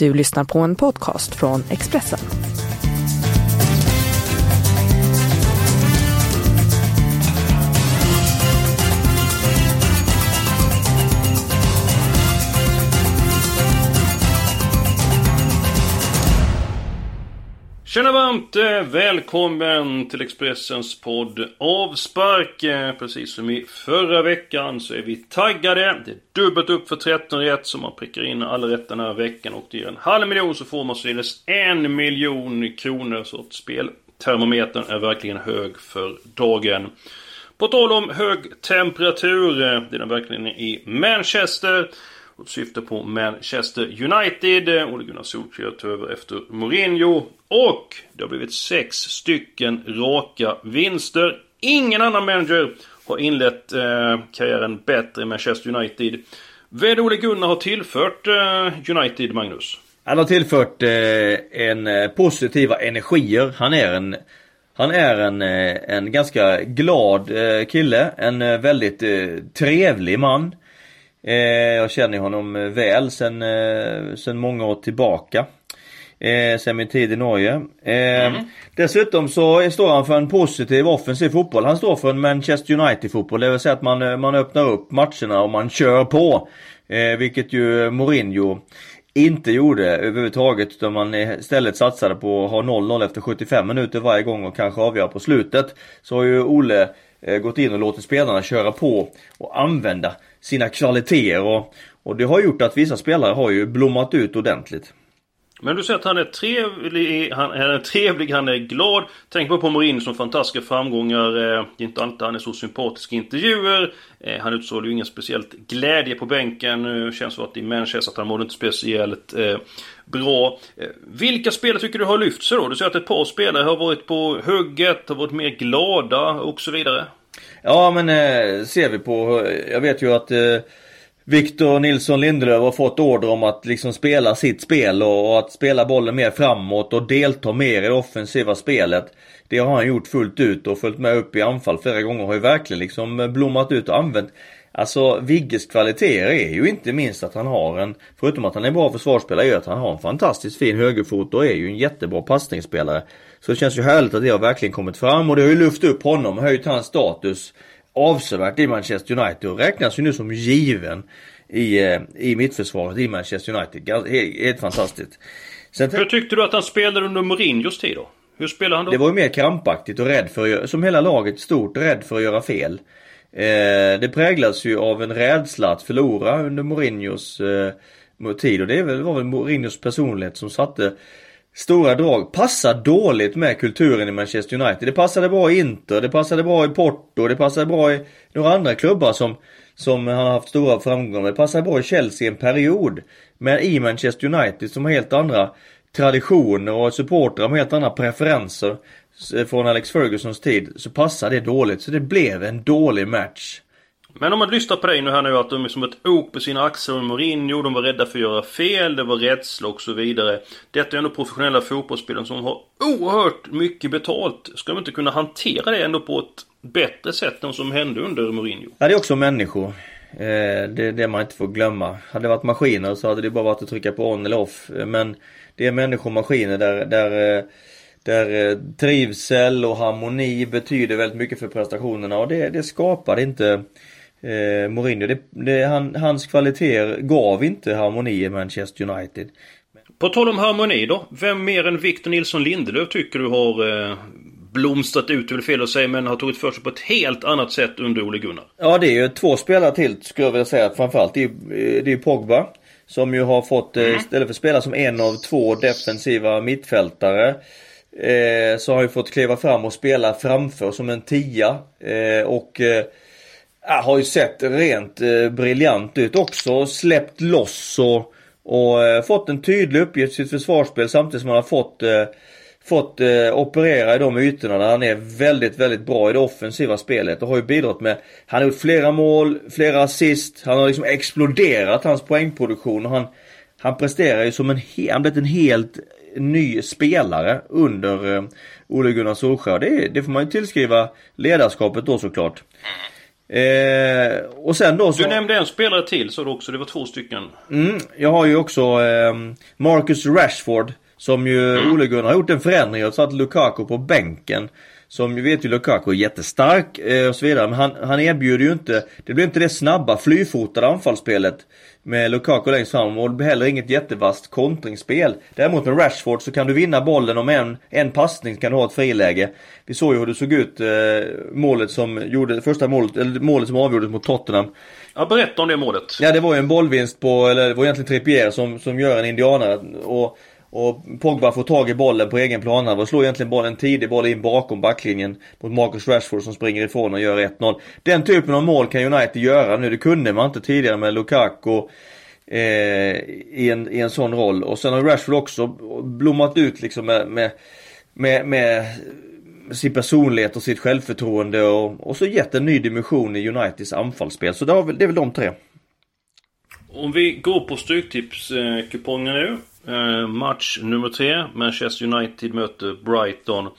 Du lyssnar på en podcast från Expressen. Tjena varmt eh, välkommen till Expressens podd Avspark. Eh, precis som i förra veckan så är vi taggade. Det är dubbelt upp för 13 rätt så man prickar in alla rätt den här veckan och det ger en halv miljon så får man således en miljon kronor. Så att speltermometern är verkligen hög för dagen. På tal om hög temperatur, eh, det är den verkligen i Manchester. Och syfte på Manchester United. Ole Gunnar Solskjaer tog över efter Mourinho. Och det har blivit sex stycken raka vinster. Ingen annan manager har inlett eh, karriären bättre i Manchester United. Vad är det Ole Gunnar har tillfört eh, United, Magnus? Han har tillfört eh, en eh, positiva energier. Han är en han är en, eh, en ganska glad eh, kille. En väldigt trevlig man. Eh, jag känner honom eh, väl sen, eh, sen många år tillbaka. Eh, sen min tid i Norge. Eh, mm. Dessutom så står han för en positiv offensiv fotboll. Han står för en Manchester United fotboll. Det vill säga att man, man öppnar upp matcherna och man kör på. Eh, vilket ju Mourinho inte gjorde överhuvudtaget utan man istället satsade på att ha 0-0 efter 75 minuter varje gång och kanske avgöra på slutet. Så har ju Ole gått in och låtit spelarna köra på och använda sina kvaliteter och, och det har gjort att vissa spelare har ju blommat ut ordentligt. Men du säger att han är trevlig, han är trevlig, han är glad. Tänk bara på Morin som fantastiska framgångar. Eh, det är inte alltid han är så sympatisk i intervjuer. Eh, han utstrålar ju ingen speciellt glädje på bänken. Det känns så att i Manchester att han mådde inte speciellt eh, bra. Eh, vilka spelare tycker du har lyft sig då? Du säger att ett par spelare har varit på hugget, har varit mer glada och så vidare. Ja men eh, ser vi på, jag vet ju att eh, Victor Nilsson Lindelöf har fått order om att liksom spela sitt spel och, och, att spela bollen mer framåt och delta mer i det offensiva spelet. Det har han gjort fullt ut och följt med upp i anfall flera gånger. och Har ju verkligen liksom eh, blommat ut och använt Alltså Vigges kvaliteter är ju inte minst att han har en, förutom att han är en bra försvarsspelare, är att han har en fantastiskt fin högerfot och är ju en jättebra passningsspelare. Så det känns ju härligt att det har verkligen kommit fram och det har ju lyft upp honom och höjt hans status avsevärt i Manchester United och räknas ju nu som given i, eh, i mittförsvaret i Manchester United. Helt, fantastiskt. Sen, Hur tyckte du att han spelade under Mourinhos tid då? Hur spelade han då? Det var ju mer krampaktigt och rädd för att som hela laget stort, rädd för att göra fel. Eh, det präglas ju av en rädsla att förlora under Mourinhos eh, tid och det var väl Mourinhos personlighet som satte stora drag. Passar dåligt med kulturen i Manchester United. Det passade bra i Inter, det passade bra i Porto, det passade bra i några andra klubbar som, som han har haft stora framgångar med. Det passade bra i Chelsea en period. Men i Manchester United som har helt andra traditioner och supportrar med helt andra preferenser från Alex Fergusons tid så passade det dåligt. Så det blev en dålig match. Men om man lyssnar på dig nu här nu att de är som ett ok på sina axlar med Mourinho, de var rädda för att göra fel, det var rädsla och så vidare. Detta är ändå professionella fotbollsspelare som har oerhört mycket betalt. Ska de inte kunna hantera det ändå på ett bättre sätt än som hände under Mourinho? Ja, det är också människor. Eh, det är det man inte får glömma. Hade det varit maskiner så hade det bara varit att trycka på on eller off. Men det är människor och maskiner där, där eh, där eh, trivsel och harmoni betyder väldigt mycket för prestationerna och det, det skapar inte eh, Mourinho. Det, det, han, hans kvaliteter gav inte harmoni i Manchester United. På tal om harmoni då. Vem mer än Victor Nilsson Lindelöf tycker du har eh, blomstrat ut, är väl fel att säga, men har tagit för sig på ett helt annat sätt under Ole Gunnar? Ja, det är ju två spelare till skulle jag vilja säga framförallt. Det är, eh, det är Pogba. Som ju har fått, eh, mm. istället för att spela som en av två defensiva mittfältare Eh, så har han ju fått kliva fram och spela framför som en tia. Eh, och eh, har ju sett rent eh, briljant ut också. Släppt loss och, och eh, fått en tydlig uppgift i sitt försvarsspel samtidigt som han har fått eh, fått eh, operera i de ytorna där han är väldigt, väldigt bra i det offensiva spelet och har ju bidragit med, han har gjort flera mål, flera assist, han har liksom exploderat hans poängproduktion och han, han presterar ju som en, han blivit en helt ny spelare under eh, Ole Gunnar Solskjaer. Det, det får man ju tillskriva ledarskapet då såklart. Eh, och sen då så... Du nämnde en spelare till så du också, det var två stycken. Mm, jag har ju också eh, Marcus Rashford. Som ju mm. Ole Gunnar har gjort en förändring och satt Lukaku på bänken. Som ju vet ju Lukaku är jättestark eh, och så vidare. Men han, han erbjuder ju inte, det blir inte det snabba flyfotade anfallsspelet med Lukaku längst fram och det blir heller inget jättevast kontringsspel. Däremot med Rashford så kan du vinna bollen om en, en passning kan du ha ett friläge. Vi såg ju hur det såg ut eh, målet som gjorde, första målet, eller målet som avgjordes mot Tottenham. Ja, berätta om det målet. Ja, det var ju en bollvinst på, eller det var egentligen Trippier som, som gör en indianare. Och och Pogba får tag i bollen på egen planhalva och slår egentligen bollen tidig boll in bakom backlinjen mot Marcus Rashford som springer ifrån och gör 1-0. Den typen av mål kan United göra nu. Det kunde man inte tidigare med Lukaku eh, i, en, i en sån roll. Och sen har Rashford också blommat ut liksom med, med, med, med sin personlighet och sitt självförtroende och, och så gett en ny dimension i Uniteds anfallsspel. Så det, har, det är väl de tre. Om vi går på Stryktipskupongen nu. Eh, match nummer tre. Manchester United möter Brighton.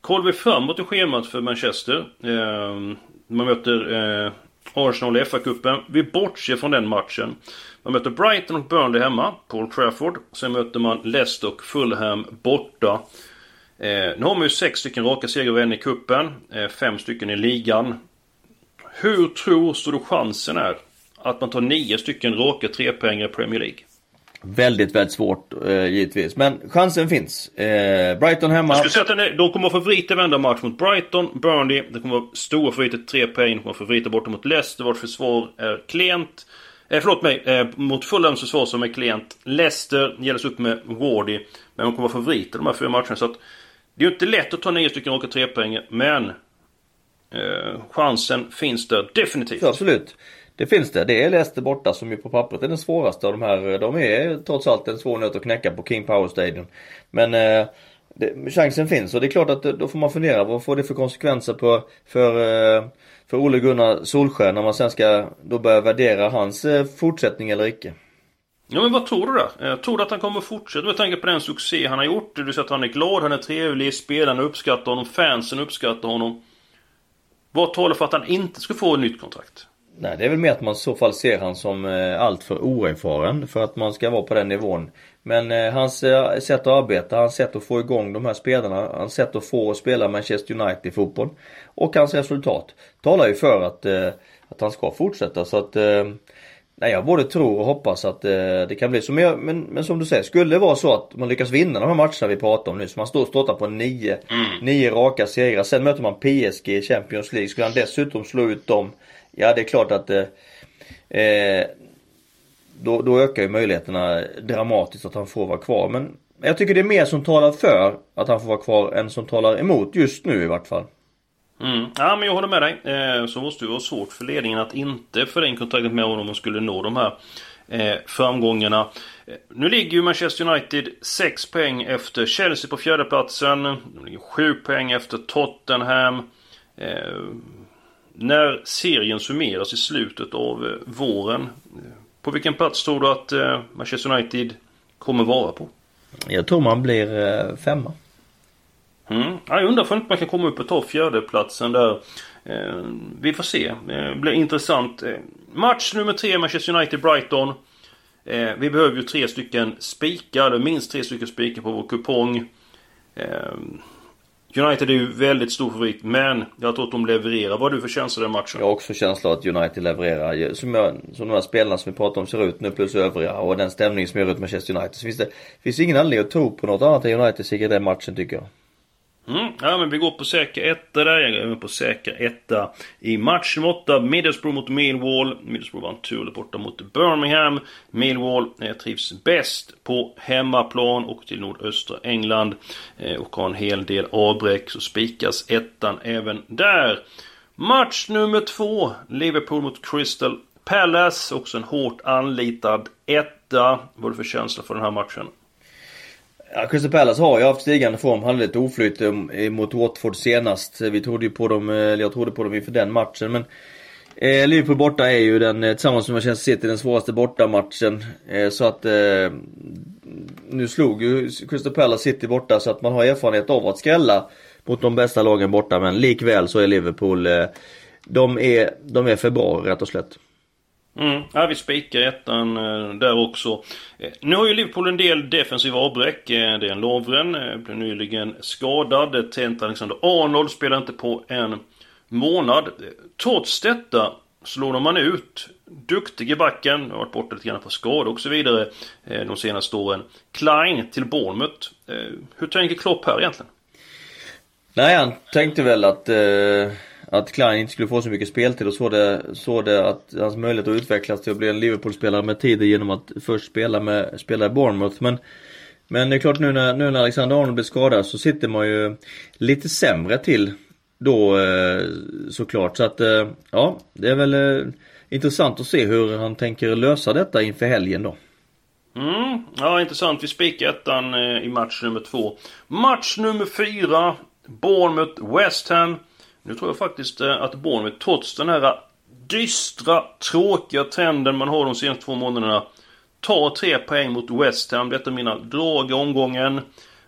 Kollar vi framåt i schemat för Manchester. Eh, man möter eh, Arsenal i FA-cupen. Vi bortser från den matchen. Man möter Brighton och Burnley hemma Paul Trafford. Sen möter man Leicester och Fulham borta. Eh, nu har man ju sex stycken raka segrar i cupen. Eh, fem stycken i ligan. Hur tror du chansen är att man tar nio stycken raka trepoängare i Premier League? Väldigt, väldigt svårt eh, givetvis. Men chansen finns. Eh, Brighton hemma. Jag skulle säga att de kommer att favoriter vända match mot Brighton, Burnley. Det kommer att vara stora favoriter, tre poäng. De kommer att favoriter borta mot Leicester, vars försvar är klent. Eh, förlåt mig, eh, mot Fulhams försvar som är klent. Leicester gälls upp med Wardy. Men de kommer att vara favoriter de här fyra matcherna. Så att det är ju inte lätt att ta nio stycken raka tre poäng men eh, chansen finns där definitivt. absolut. Det finns det. Det är Leicester borta som ju på pappret är den svåraste av de här. De är trots allt en svår nöt att knäcka på King Power Stadium. Men eh, det, chansen finns och det är klart att eh, då får man fundera vad får det för konsekvenser på, för, eh, för Ole Gunnar Solskär när man sen ska då börja värdera hans eh, fortsättning eller icke. Ja men vad tror du då? Jag tror du att han kommer fortsätta med tanke på den succé han har gjort? Du säger att han är glad, han är trevlig, spelarna uppskattar honom, fansen uppskattar honom. Vad talar för att han inte ska få ett nytt kontrakt? Nej, det är väl mer att man i så fall ser han som eh, alltför oerfaren för att man ska vara på den nivån. Men eh, hans eh, sätt att arbeta, hans sätt att få igång de här spelarna, hans sätt att få spela Manchester United fotboll och hans resultat talar ju för att, eh, att han ska fortsätta så att eh, Nej, jag både tror och hoppas att eh, det kan bli så. Men, men, men, som du säger, skulle det vara så att man lyckas vinna de här matcherna vi pratar om nu. Så man står startar på nio, mm. nio raka segrar. Sen möter man PSG i Champions League. Skulle han dessutom slå ut dem Ja det är klart att eh, eh, då, då ökar ju möjligheterna dramatiskt att han får vara kvar. Men jag tycker det är mer som talar för att han får vara kvar än som talar emot just nu i vart fall. Mm. Ja men jag håller med dig. Eh, så måste det vara svårt för ledningen att inte förlänga kontraktet med honom och skulle nå de här eh, framgångarna. Eh, nu ligger ju Manchester United 6 poäng efter Chelsea på fjärdeplatsen. De ligger 7 poäng efter Tottenham. Eh, när serien summeras i slutet av eh, våren. Eh, på vilken plats tror du att eh, Manchester United kommer vara på? Jag tror man blir eh, femma. Mm. Jag undrar om inte man kan komma upp och ta fjärdeplatsen där. Eh, vi får se. Eh, det blir intressant. Eh, match nummer tre Manchester United-Brighton. Vi behöver ju tre stycken spikar, minst tre stycken spikar på vår kupong. United är ju väldigt stor favorit men jag tror att de levererar. Vad har du för känsla den matchen? Jag har också känsla att United levererar. Som, jag, som de här spelarna som vi pratar om ser ut nu plus övriga och den stämning som gör ut Manchester United. Så finns det finns ingen anledning att tro på något annat än United seger den matchen tycker jag. Mm, ja men vi går på säker etta där. Jag går även på säker etta i match nummer 8. Middlesbrough mot Millwall. Middlesbrough vann turligt borta mot Birmingham. Millwall eh, trivs bäst på hemmaplan och till nordöstra England. Eh, och har en hel del avbräck. Så spikas ettan även där. Match nummer 2. Liverpool mot Crystal Palace. Också en hårt anlitad etta. Vad är det för känsla för den här matchen? Ja, Crystal Palace har ju haft stigande form. Hade lite oflyt eh, mot Watford senast. Vi trodde ju på dem, eh, eller jag trodde på dem inför den matchen. Men eh, Liverpool borta är ju den, eh, tillsammans med Manchester City, den svåraste bortamatchen. Eh, så att eh, nu slog ju Crystal Palace City borta så att man har erfarenhet av att skrälla mot de bästa lagen borta. Men likväl så är Liverpool eh, de är, de är för bra rätt och slätt. Mm. Ja, vi spikar ettan eh, där också. Eh, nu har ju Liverpool en del defensiva avbräck. Eh, det är en Lovren, blev nyligen skadad. Trent Alexander-Arnold spelar inte på en månad. Trots detta slår man ut duktige backen, har varit borta lite grann på skada och så vidare de senaste åren. Klein till Bournemouth. Hur tänker Klopp här egentligen? Nej, han tänkte väl att, eh, att Klein inte skulle få så mycket speltid och såg det, såg det att hans möjlighet att utvecklas till att bli en Liverpool-spelare med tiden genom att först spela med, spela i Bournemouth. Men, men det är klart nu när, nu när Alexander Arnold blir skadad så sitter man ju lite sämre till då eh, såklart. Så att eh, ja, det är väl eh, intressant att se hur han tänker lösa detta inför helgen då. Mm, ja intressant. Vi spikar ettan i match nummer två. Match nummer fyra. Bournemouth West Ham. Nu tror jag faktiskt eh, att Bournemouth trots den här dystra, tråkiga trenden man har de senaste två månaderna tar tre poäng mot West Ham. Detta är mina drag i omgången.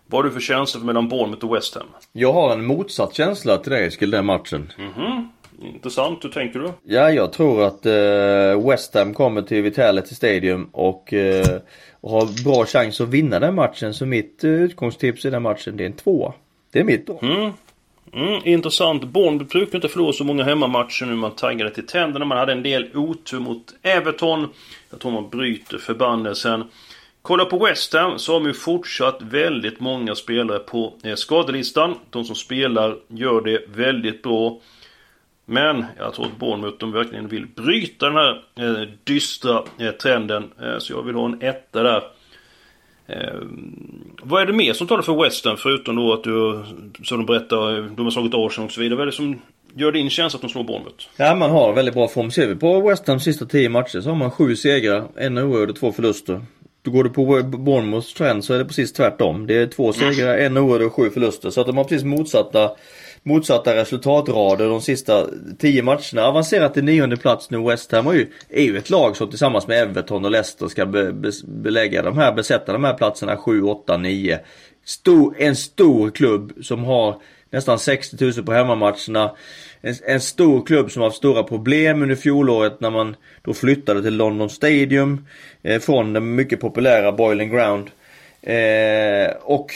Vad har du för känsla mellan Bournemouth och West Ham? Jag har en motsatt känsla till dig Eskil, den matchen. Mhm. Intressant. Hur tänker du? Ja, jag tror att eh, West Ham kommer till Vitality Stadium och, eh, och har bra chans att vinna den matchen. Så mitt eh, utgångstips i den matchen, det är en tvåa. Det är mitt då. Mm. Mm, intressant. Bournemouth brukar inte förlora så många hemmamatcher nu man taggade till tänderna. Man hade en del otur mot Everton. Jag tror man bryter förbannelsen. Kolla på West Ham så har man ju fortsatt väldigt många spelare på eh, skadelistan. De som spelar gör det väldigt bra. Men jag tror att Bournemouth de verkligen vill bryta den här eh, dystra eh, trenden. Eh, så jag vill ha en etta där. Eh, vad är det mer som talar för West Ham förutom då att du, som du berättar, de har slagit Arsenal och så vidare. Vad är det som gör din känsla att de slår Bournemouth? Ja, man har väldigt bra form. Ser vi på West Hams sista tio matcher så har man sju segrar, en oavgjord och två förluster. Då går du på Bournemouths trend så är det precis tvärtom. Det är två segrar, en oavgjord och sju förluster. Så att de har precis motsatta motsatta resultatrader de sista tio matcherna. Avancerat till nionde plats nu. West Ham är ju, är ju ett lag som tillsammans med Everton och Leicester ska be, be, belägga de här, besätta de här platserna 7, 8, 9. Stor, en stor klubb som har nästan 60 000 på hemmamatcherna. En, en, stor klubb som har haft stora problem under fjolåret när man då flyttade till London Stadium. Eh, från den mycket populära Boiling Ground. Eh, och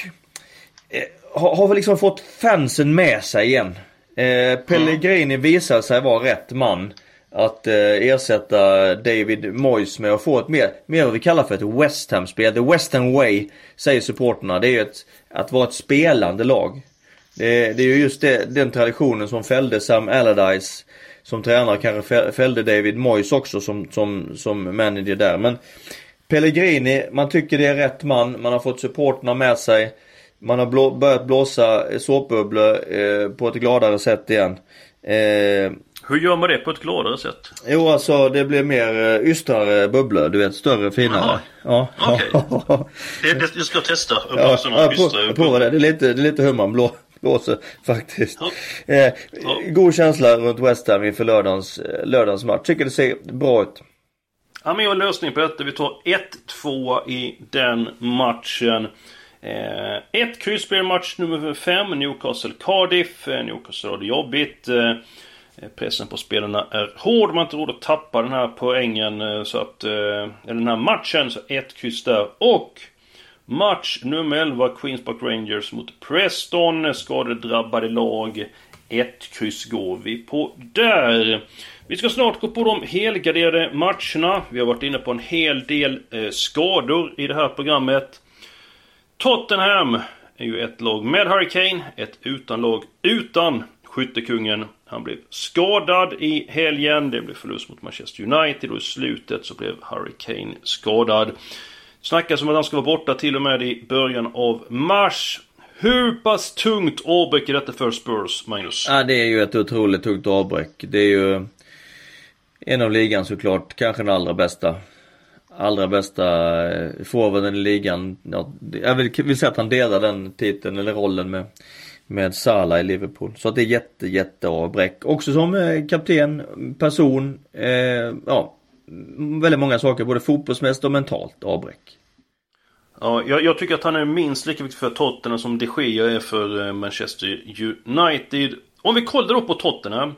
eh, har, har väl liksom fått fansen med sig igen. Eh, Pellegrini visar sig vara rätt man att eh, ersätta David Moyes med att få ett mer, mer vad vi kallar för ett West Ham-spel. The West Ham Way, säger supporterna. Det är ju ett, att vara ett spelande lag. Det, det är ju just det, den traditionen som fällde Sam Allardyce som tränare, kanske fällde David Moyes också som, som, som manager där. Men Pellegrini, man tycker det är rätt man, man har fått supporterna med sig. Man har blå, börjat blåsa såpbubblor eh, på ett gladare sätt igen. Eh, Hur gör man det på ett gladare sätt? Jo alltså det blir mer eh, ystrare bubblor, du vet större, finare. Ja. Okej. Okay. det, det, det ska jag testa. Ja, ja, jag prova det. Det är lite, det är lite hur man blå, blåser faktiskt. Ja. Eh, ja. God känsla runt West Ham inför lördagens, eh, lördagens match. Tycker det ser bra ut. Ja men jag har lösning på detta. Vi tar 1-2 i den matchen. Eh, ett kryssspel match nummer 5, Newcastle Cardiff. Eh, Newcastle har det jobbigt. Eh, eh pressen på spelarna är hård. Man har inte råd att tappa den här poängen. Eh, så att, eh, eller den här matchen. Så ett kryss där. Och match nummer 11, Queens Park Rangers mot Preston. Skadedrabbade lag. Ett kryss går vi på där. Vi ska snart gå på de helgarderade matcherna. Vi har varit inne på en hel del eh, skador i det här programmet. Tottenham är ju ett lag med Harry Kane, ett utan lag utan skyttekungen. Han blev skadad i helgen. Det blev förlust mot Manchester United och i slutet så blev Harry Kane skadad. Snackas om att han ska vara borta till och med i början av mars. Hur pass tungt avbräck är detta för Spurs, Magnus? Ja, det är ju ett otroligt tungt avbräck. Det är ju en av ligan såklart, kanske den allra bästa allra bästa eh, forwarden i ligan. Jag vill, vill säga att han delar den titeln eller rollen med, med Salah i Liverpool. Så att det är jätte, jätte avbräck. Också som eh, kapten, person, eh, ja, väldigt många saker både fotbollsmässigt och mentalt avbräck. Ja, jag, jag, tycker att han är minst lika viktig för Tottenham som de Gea är för eh, Manchester United. Om vi kollar då på Tottenham.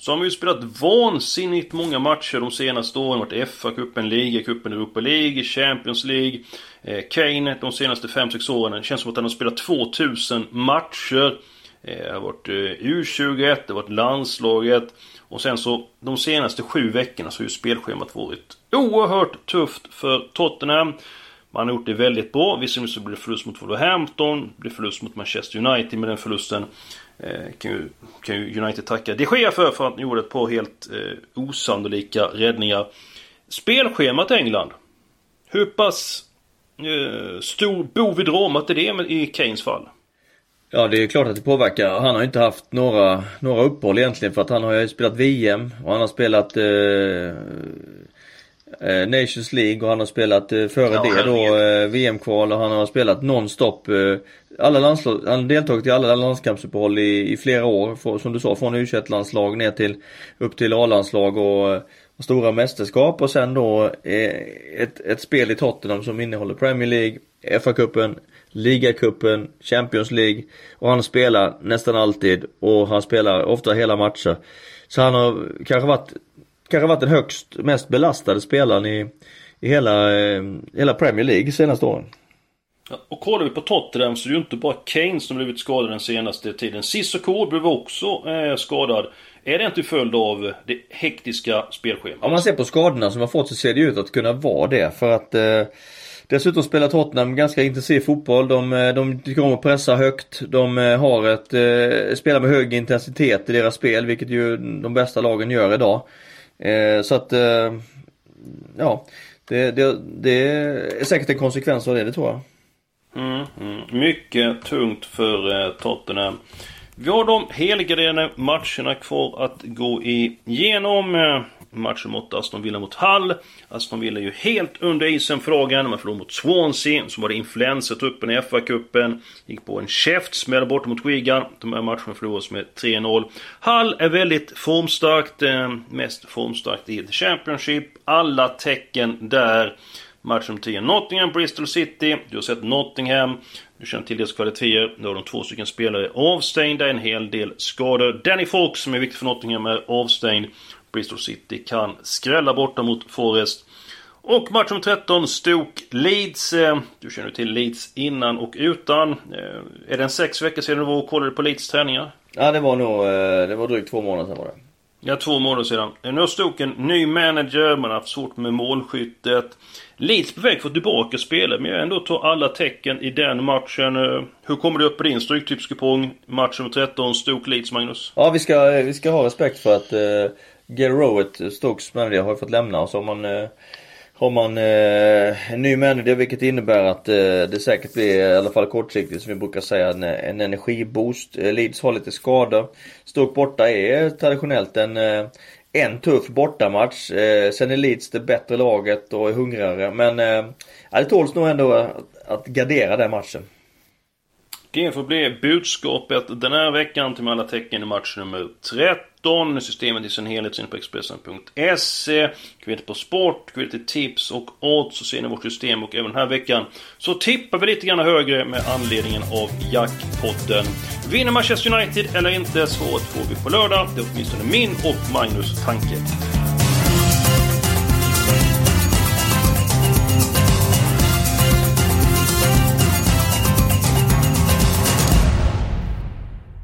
Så har man ju spelat vansinnigt många matcher de senaste åren. Varit FA-cupen, Liga-cupen, Europa League, Champions League. Eh, Kane de senaste 5-6 åren. Det känns som att han har spelat 2000 matcher. Eh, det har varit eh, U21, det har varit landslaget. Och sen så de senaste sju veckorna så har ju spelschemat varit oerhört tufft för Tottenham. Man har gjort det väldigt bra. Visserligen så blir det förlust mot Wolverhampton. Det blir förlust mot Manchester United med den förlusten. Eh, kan, ju, kan ju United tacka de Gea för, för att ni gjorde ett par helt eh, osannolika räddningar. Spelschemat England. Hur pass eh, stor bov i dramat är det i Keynes fall? Ja det är klart att det påverkar. Han har inte haft några, några uppehåll egentligen för att han har ju spelat VM och han har spelat eh, Nations League och han har spelat eh, före ja, det då eh, VM-kval och han har spelat nonstop. Eh, alla landslag, han har deltagit i alla landskampsuppehåll i, i flera år. För, som du sa från U21-landslag ner till upp till A-landslag och, och, stora mästerskap och sen då eh, ett, ett spel i Tottenham som innehåller Premier League, FA-cupen, Ligacupen, Champions League och han spelar nästan alltid och han spelar ofta hela matcher. Så han har kanske varit kanske varit den högst mest belastade spelaren i, i hela, eh, hela Premier League senaste åren. Ja, och kollar vi på Tottenham så är det ju inte bara Kane som blivit skadad den senaste tiden. Cissoko blev också eh, skadad. Är det inte följd av det hektiska spelschemat? Om man ser på skadorna som har fått så ser det ut att kunna vara det. För att eh, Dessutom spelar Tottenham ganska intensiv fotboll. De, eh, de tycker om att pressa högt. De eh, har ett, eh, spelar med hög intensitet i deras spel, vilket ju de bästa lagen gör idag. Eh, så att, eh, ja. Det, det, det, är säkert en konsekvens av det, det tror jag. Mm, mm. Mycket tungt för eh, Tottenham. Vi har de helgarderade matcherna kvar att gå igenom. Eh, Matchen mot Aston Villa mot Hull. Aston Villa är ju helt under isen för dagen. Man förlorade mot Swansea, som var det influensatruppen i FA-cupen. Gick på en käftsmäll borta mot Wigan. De här matcherna förlorades med 3-0. Hull är väldigt formstarkt. Eh, mest formstarkt i The Championship. Alla tecken där. Match nummer 10 Nottingham, Bristol City. Du har sett Nottingham. Du känner till deras kvaliteter. Nu har de två stycken spelare avstängda. En hel del skador. Danny Fox, som är viktig för Nottingham, är avstängd. Bristol City kan skrälla borta mot Forest. Och match om 13, Stoke Leeds. Du känner till Leeds innan och utan. Är det en sex veckor sedan du var och kollade på Leeds träningar? Ja, det var nog, det var drygt två månader sedan var det. Ja, två månader sedan. Nu har Stoke en ny manager, man har haft svårt med målskyttet. Leeds på väg för tillbaka spelet, men jag ändå tar alla tecken i den matchen. Hur kommer det upp på din stryktipskupong? Match nummer 13, Stoke Leeds, Magnus? Ja, vi ska, vi ska ha respekt för att Gary Rowett, Stokes manager, har fått lämna och så har man eh, har man eh, en ny manager vilket innebär att eh, det säkert blir, i alla fall kortsiktigt som vi brukar säga, en, en energiboost. Eh, Leeds har lite skador. Stoke borta är traditionellt en, eh, en tuff bortamatch. Eh, sen är Leeds det bättre laget och är hungrigare. Men eh, det tåls nog ändå att, att gardera den matchen. Det får bli budskapet den här veckan till alla tecken i match nummer 13. Systemet i sin helhet ser ni på Expressen.se. Kvittet på sport, kvittet tips och odds så ser ni vårt system och även den här veckan så tippar vi lite grann högre med anledningen av jackpotten. Vinner Manchester United eller inte? Svaret får vi på lördag. Det är åtminstone min och Magnus tanke.